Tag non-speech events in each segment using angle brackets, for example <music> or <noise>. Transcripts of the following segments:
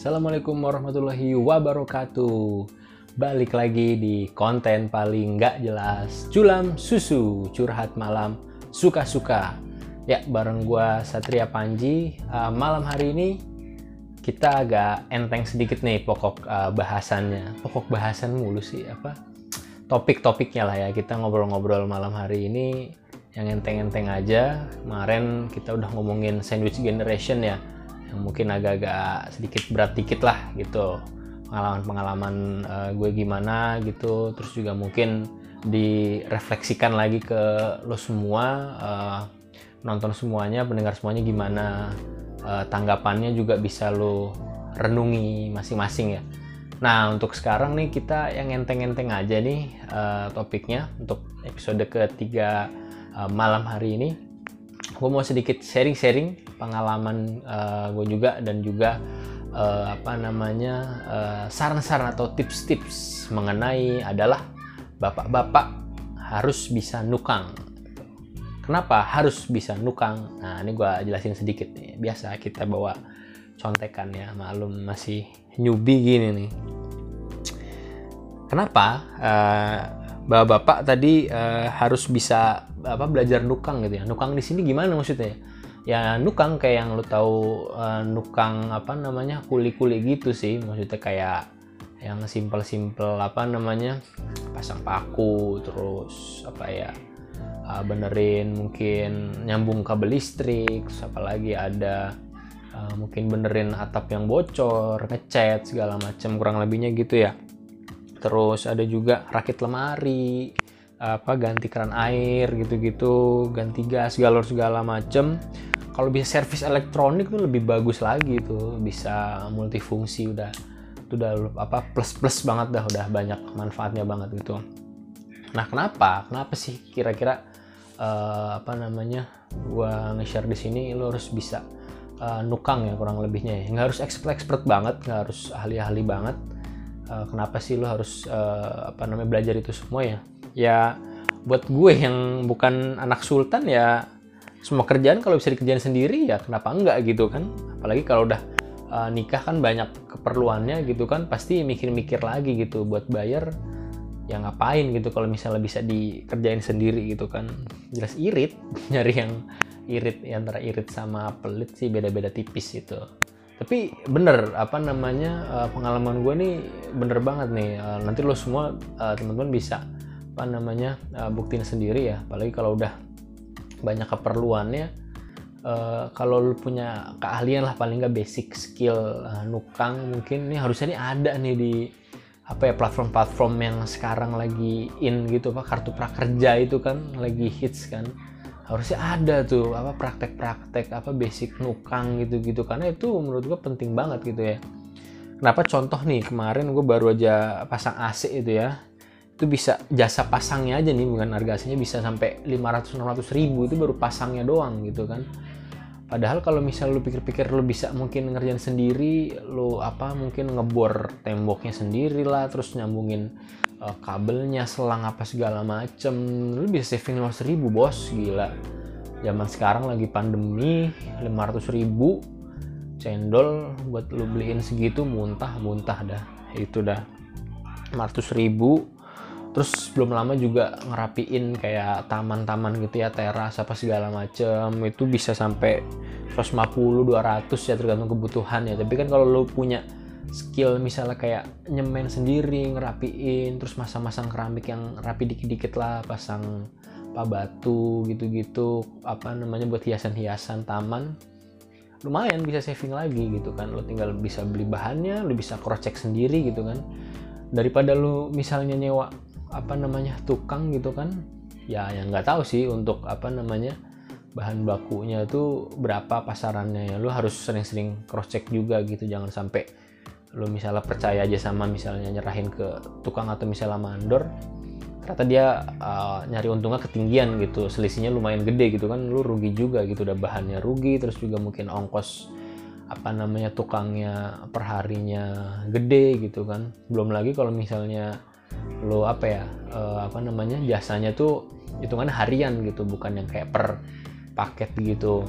Assalamualaikum warahmatullahi wabarakatuh. Balik lagi di konten paling nggak jelas. Culam susu, curhat malam, suka-suka. Ya, bareng gua Satria Panji. Uh, Malam hari ini kita agak enteng sedikit nih pokok uh, bahasannya. Pokok bahasan mulu sih, apa? Topik-topiknya lah ya. Kita ngobrol-ngobrol malam hari ini yang enteng-enteng aja. Kemarin kita udah ngomongin sandwich generation ya yang mungkin agak-agak sedikit berat dikit lah gitu. Pengalaman-pengalaman uh, gue gimana gitu. Terus juga mungkin direfleksikan lagi ke lo semua uh, nonton semuanya pendengar semuanya gimana uh, tanggapannya juga bisa lo renungi masing-masing ya. Nah untuk sekarang nih kita yang enteng-enteng aja nih uh, topiknya untuk episode ketiga uh, malam hari ini gue mau sedikit sharing-sharing pengalaman uh, gue juga dan juga uh, apa namanya saran-saran uh, atau tips-tips mengenai adalah bapak-bapak harus bisa nukang. Kenapa harus bisa nukang? Nah ini gue jelasin sedikit nih. Biasa kita bawa contekan ya, malum masih newbie gini nih. Kenapa uh, bapak-bapak tadi uh, harus bisa apa belajar nukang gitu ya? Nukang di sini gimana maksudnya? ya nukang kayak yang lo tahu uh, nukang apa namanya kuli-kuli gitu sih maksudnya kayak yang simple-simple apa namanya pasang paku terus apa ya uh, benerin mungkin nyambung kabel listrik apalagi ada uh, mungkin benerin atap yang bocor ngecat segala macam kurang lebihnya gitu ya terus ada juga rakit lemari apa ganti keran air gitu-gitu ganti gas galur segala macem. Kalau bisa servis elektronik tuh lebih bagus lagi tuh bisa multifungsi udah itu udah apa plus plus banget dah udah banyak manfaatnya banget gitu. Nah kenapa? Kenapa sih kira-kira uh, apa namanya gua nge-share di sini lo harus bisa uh, nukang ya kurang lebihnya ya? Nggak harus expert expert banget nggak harus ahli-ahli banget. Uh, kenapa sih lo harus uh, apa namanya belajar itu semua ya ya buat gue yang bukan anak sultan ya semua kerjaan kalau bisa dikerjain sendiri ya kenapa enggak gitu kan? Apalagi kalau udah uh, nikah kan banyak keperluannya gitu kan pasti mikir-mikir lagi gitu buat bayar ya ngapain gitu kalau misalnya bisa dikerjain sendiri gitu kan? Jelas irit <laughs> nyari yang irit ya antara irit sama pelit sih beda-beda tipis gitu tapi bener apa namanya uh, pengalaman gue nih bener banget nih. Uh, nanti lo semua teman-teman bisa apa namanya uh, buktiin sendiri ya. Apalagi kalau udah banyak keperluannya uh, kalau lu punya keahlian lah paling nggak basic skill uh, nukang mungkin ini harusnya ini ada nih di apa ya platform-platform yang sekarang lagi in gitu pak kartu prakerja itu kan lagi hits kan. Harusnya ada tuh apa praktek-praktek apa basic nukang gitu-gitu. Karena itu menurut gue penting banget gitu ya. Kenapa? Contoh nih kemarin gue baru aja pasang AC itu ya itu bisa jasa pasangnya aja nih bukan harga aslinya bisa sampai 500-600 ribu itu baru pasangnya doang gitu kan. Padahal kalau misal lu pikir-pikir lu bisa mungkin ngerjain sendiri lu apa mungkin ngebor temboknya sendiri lah terus nyambungin uh, kabelnya selang apa segala macem lu bisa saving 500 ribu bos gila. Zaman sekarang lagi pandemi 500 ribu cendol buat lu beliin segitu muntah muntah dah itu dah. 500 ribu terus belum lama juga ngerapiin kayak taman-taman gitu ya teras apa segala macem. Itu bisa sampai 150 200 ya tergantung kebutuhan ya. Tapi kan kalau lo punya skill misalnya kayak nyemen sendiri ngerapiin terus masang-masang keramik yang rapi dikit-dikit lah pasang apa batu gitu-gitu apa namanya buat hiasan-hiasan taman lumayan bisa saving lagi gitu kan. Lo tinggal bisa beli bahannya lo bisa cross check sendiri gitu kan. Daripada lo misalnya nyewa apa namanya tukang gitu kan. Ya yang nggak tahu sih untuk apa namanya bahan bakunya itu berapa pasarannya ya. Lu harus sering-sering cross check juga gitu. Jangan sampai lu misalnya percaya aja sama misalnya nyerahin ke tukang atau misalnya mandor. Ternyata dia uh, nyari untungnya ketinggian gitu. Selisihnya lumayan gede gitu kan. Lu rugi juga gitu. Udah bahannya rugi terus juga mungkin ongkos apa namanya tukangnya perharinya gede gitu kan. Belum lagi kalau misalnya lo apa ya uh, apa namanya jasanya tuh hitungan harian gitu bukan yang kayak per paket gitu.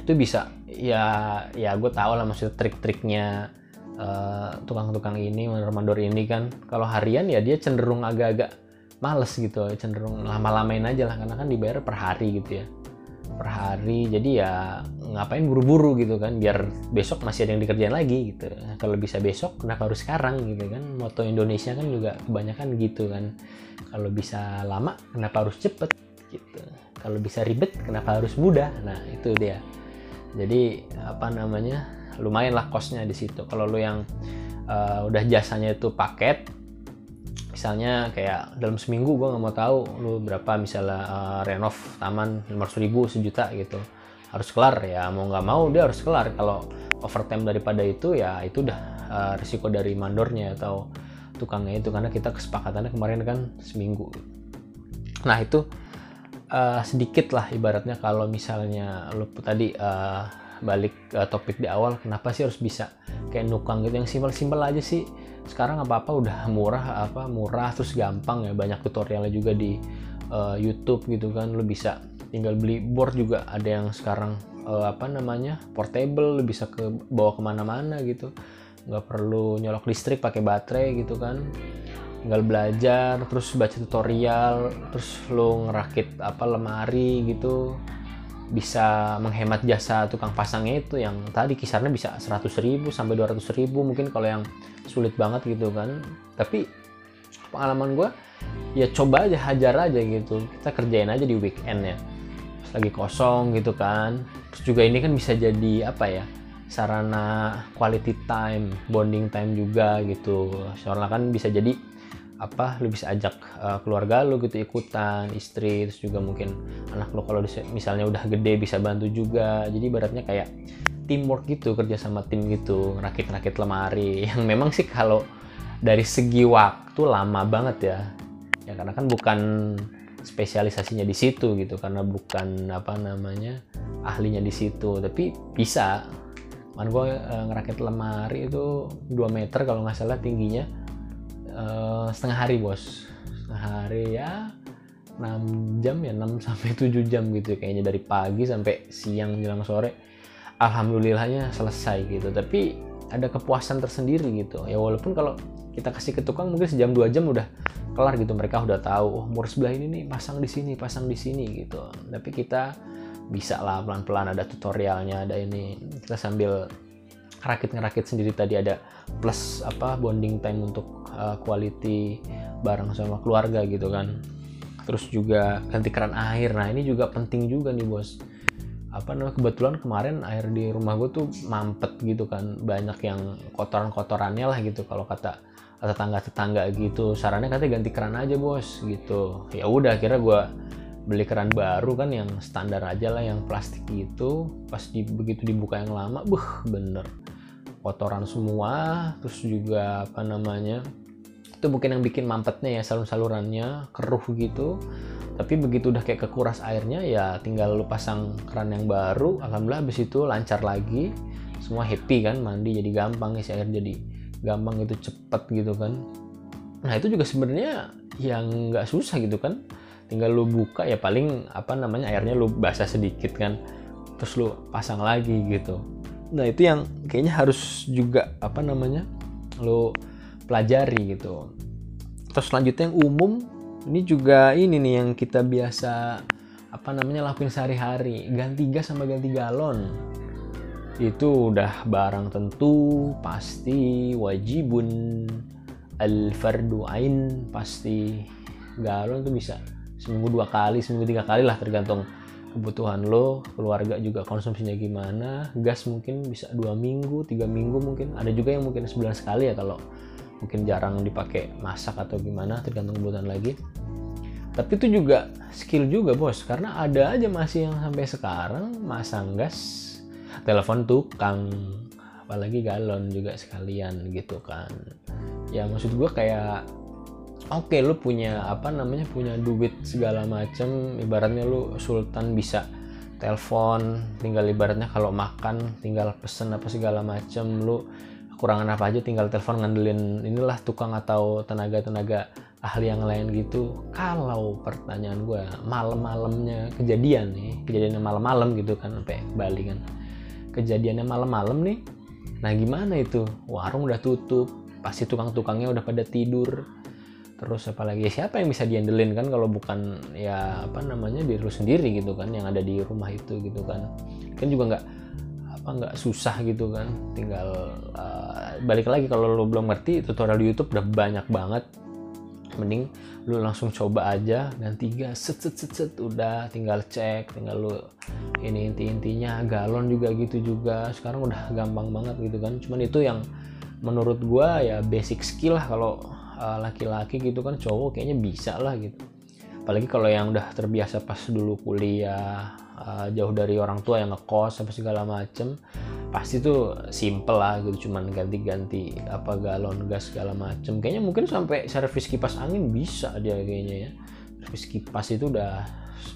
Itu bisa ya ya gue tau lah maksudnya trik-triknya eh, tukang-tukang ini mandor-mandor ini kan. Kalau harian ya dia cenderung agak-agak males gitu cenderung lama-lamain aja lah karena kan dibayar per hari gitu ya per hari. Jadi ya ngapain buru-buru gitu kan biar besok masih ada yang dikerjain lagi gitu. Kalau bisa besok kenapa harus sekarang gitu kan? Moto Indonesia kan juga kebanyakan gitu kan. Kalau bisa lama kenapa harus cepet gitu. Kalau bisa ribet kenapa harus mudah? Nah itu dia. Jadi apa namanya lumayan lah kosnya di situ. Kalau lu yang uh, udah jasanya itu paket misalnya kayak dalam seminggu gue nggak mau tahu lu berapa misalnya uh, renov taman 500 ribu sejuta gitu. Harus kelar ya mau nggak mau dia harus kelar. Kalau overtime daripada itu ya itu udah uh, risiko dari mandornya atau tukangnya itu karena kita kesepakatannya kemarin kan seminggu. Nah itu uh, sedikit lah ibaratnya kalau misalnya lu tadi uh, balik uh, topik di awal kenapa sih harus bisa kayak nukang gitu? Yang simpel-simpel aja sih sekarang apa apa udah murah apa murah terus gampang ya. Banyak tutorialnya juga di uh, YouTube gitu kan. Lu bisa tinggal beli board juga. Ada yang sekarang uh, apa namanya portable lu bisa ke bawa ke mana-mana gitu. Nggak perlu nyolok listrik pakai baterai gitu kan. Tinggal belajar terus baca tutorial terus lo ngerakit apa lemari gitu bisa menghemat jasa tukang pasangnya itu yang tadi kisarnya bisa 100 ribu sampai 200 ribu mungkin kalau yang sulit banget gitu kan. Tapi pengalaman gue ya coba aja hajar aja gitu. Kita kerjain aja di weekend ya. Pas lagi kosong gitu kan. Terus juga ini kan bisa jadi apa ya sarana quality time bonding time juga gitu. Soalnya kan bisa jadi apa lu bisa ajak uh, keluarga lu gitu ikutan istri terus juga mungkin anak lu kalau misalnya udah gede bisa bantu juga. Jadi ibaratnya kayak teamwork gitu kerja sama tim gitu rakit-rakit lemari. <laughs> Yang memang sih kalau dari segi waktu lama banget ya. Ya karena kan bukan spesialisasinya di situ gitu karena bukan apa namanya ahlinya di situ. Tapi bisa. Kan gue uh, ngerakit lemari itu 2 meter kalau nggak salah tingginya uh, setengah hari bos. Setengah hari ya 6 jam ya 6 sampai 7 jam gitu kayaknya dari pagi sampai siang menjelang sore. Alhamdulillahnya selesai gitu. Tapi ada kepuasan tersendiri gitu. Ya walaupun kalau kita kasih ke tukang mungkin sejam dua jam udah kelar gitu. Mereka udah tahu oh umur sebelah ini nih pasang di sini pasang di sini gitu. Tapi kita bisa lah pelan-pelan ada tutorialnya ada ini. Kita sambil ngerakit ngerakit sendiri. Tadi ada plus apa bonding time untuk uh, quality bareng sama keluarga gitu kan. Terus juga ganti keran air. Nah ini juga penting juga nih bos. Apa namanya kebetulan kemarin air di rumah gue tuh mampet gitu kan. Banyak yang kotoran-kotorannya lah gitu kalau kata tetangga-tetangga gitu. Sarannya katanya ganti keran aja bos gitu. Ya udah kira gue beli keran baru kan yang standar aja lah yang plastik gitu. Pas di, begitu dibuka yang lama buh bener kotoran semua terus juga apa namanya itu mungkin yang bikin mampetnya ya salur-salurannya keruh gitu. Tapi begitu udah kayak kekuras airnya ya tinggal lu pasang keran yang baru alhamdulillah habis itu lancar lagi. Semua happy kan mandi jadi gampang isi air jadi gampang itu cepet gitu kan. Nah itu juga sebenarnya yang nggak susah gitu kan. Tinggal lu buka ya paling apa namanya airnya lu basah sedikit kan terus lu pasang lagi gitu nah itu yang kayaknya harus juga apa namanya lo pelajari gitu. Terus selanjutnya yang umum ini juga ini nih yang kita biasa apa namanya lakuin sehari-hari. Ganti gas sama ganti galon. Itu udah barang tentu pasti wajibun al fardu ain pasti. Galon tuh bisa seminggu dua kali seminggu tiga kali lah tergantung kebutuhan lo keluarga juga konsumsinya gimana gas mungkin bisa dua minggu tiga minggu mungkin. Ada juga yang mungkin sebulan sekali ya kalau mungkin jarang dipakai masak atau gimana tergantung kebutuhan lagi. Tapi itu juga skill juga bos. Karena ada aja masih yang sampai sekarang masang gas. Telepon tukang apalagi galon juga sekalian gitu kan. Ya maksud gue kayak oke okay, lu punya apa namanya punya duit segala macem ibaratnya lu sultan bisa telepon tinggal ibaratnya kalau makan tinggal pesen apa segala macem lu kekurangan apa aja tinggal telepon ngandelin inilah tukang atau tenaga-tenaga ahli yang lain gitu. Kalau pertanyaan gue malam-malamnya kejadian nih kejadiannya malam-malam gitu kan sampai Bali kan. Kejadiannya malam-malam nih nah gimana itu? Warung udah tutup pasti tukang-tukangnya udah pada tidur terus apalagi ya siapa yang bisa diandelin kan kalau bukan ya apa namanya diri lu sendiri gitu kan yang ada di rumah itu gitu kan. Kan juga nggak apa nggak susah gitu kan. Tinggal uh, balik lagi kalau lu belum ngerti tutorial di YouTube udah banyak banget. Mending lu langsung coba aja ganti gas set set set set udah. Tinggal cek tinggal lu ini inti intinya galon juga gitu juga. Sekarang udah gampang banget gitu kan. Cuman itu yang menurut gua ya basic skill lah kalau uh, laki-laki gitu kan cowok kayaknya bisa lah gitu. Apalagi kalau yang udah terbiasa pas dulu kuliah uh, jauh dari orang tua yang ngekos apa segala macem pasti tuh simple lah gitu cuman ganti-ganti apa galon gas segala macem. Kayaknya mungkin sampai servis kipas angin bisa dia kayaknya ya. Servis kipas itu udah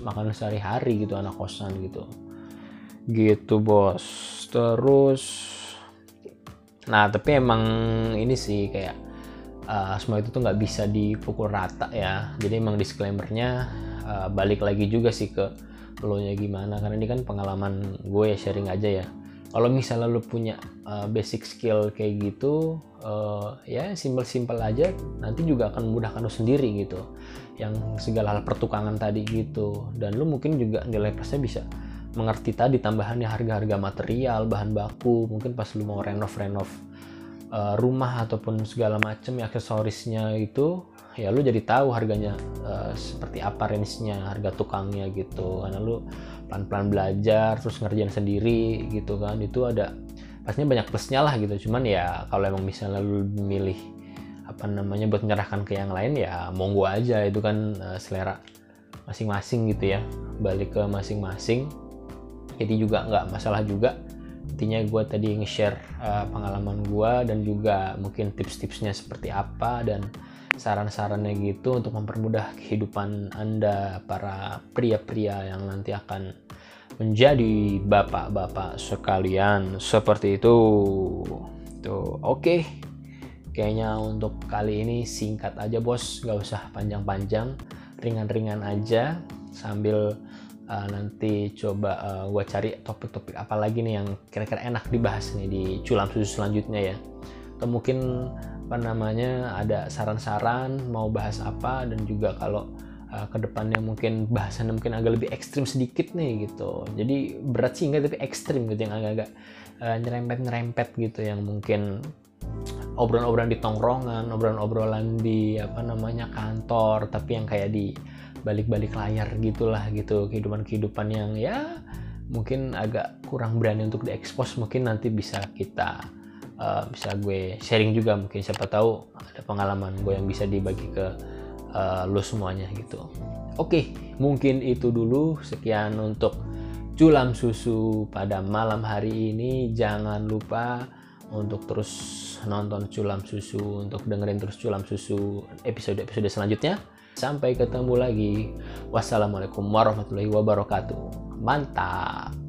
makan sehari-hari gitu anak kosan gitu. Gitu bos. Terus nah tapi emang ini sih kayak uh, semua itu tuh nggak bisa dipukul rata ya. Jadi emang disclaimernya uh, balik lagi juga sih ke lo nya gimana. Karena ini kan pengalaman gue ya sharing aja ya. Kalau misalnya lo punya uh, basic skill kayak gitu uh, ya simple-simple aja nanti juga akan memudahkan lo sendiri gitu. Yang segala hal pertukangan tadi gitu. Dan lo mungkin juga nilai plusnya bisa mengerti tadi tambahannya harga-harga material bahan baku. Mungkin pas lo mau renov-renov uh, rumah ataupun segala macam ya aksesorisnya itu ya lu jadi tahu harganya uh, seperti apa range-nya harga tukangnya gitu. Karena lu pelan-pelan belajar terus ngerjain sendiri gitu kan. Itu ada pastinya banyak plusnya lah gitu. Cuman ya kalau emang misalnya lu milih apa namanya buat menyerahkan ke yang lain ya monggo aja. Itu kan uh, selera masing-masing gitu ya. Balik ke masing-masing. Jadi juga nggak masalah juga intinya gue tadi nge-share uh, pengalaman gue dan juga mungkin tips-tipsnya seperti apa dan saran-sarannya gitu untuk mempermudah kehidupan Anda para pria-pria yang nanti akan menjadi bapak-bapak sekalian seperti itu. Tuh, oke. Okay. Kayaknya untuk kali ini singkat aja bos, nggak usah panjang-panjang, ringan-ringan aja sambil uh, nanti coba uh, eh, gue cari topik-topik apa lagi nih yang kira-kira enak dibahas nih di culam susu selanjutnya ya. Atau mungkin apa namanya ada saran-saran mau bahas apa dan juga kalau uh, ke depannya mungkin bahasannya mungkin agak lebih ekstrim sedikit nih gitu jadi berat sih enggak tapi ekstrim gitu yang agak-agak uh, nyerempet-nyerempet gitu yang mungkin obrolan-obrolan di tongkrongan obrolan-obrolan di apa namanya kantor tapi yang kayak di balik-balik layar gitulah gitu kehidupan-kehidupan yang ya mungkin agak kurang berani untuk diekspos mungkin nanti bisa kita uh, bisa gue sharing juga mungkin siapa tahu ada pengalaman gue yang bisa dibagi ke uh, lo semuanya gitu. Oke okay, mungkin itu dulu. Sekian untuk culam susu pada malam hari ini. Jangan lupa untuk terus nonton culam susu untuk dengerin terus culam susu episode-episode selanjutnya sampai ketemu lagi. Wassalamualaikum warahmatullahi wabarakatuh. Mantap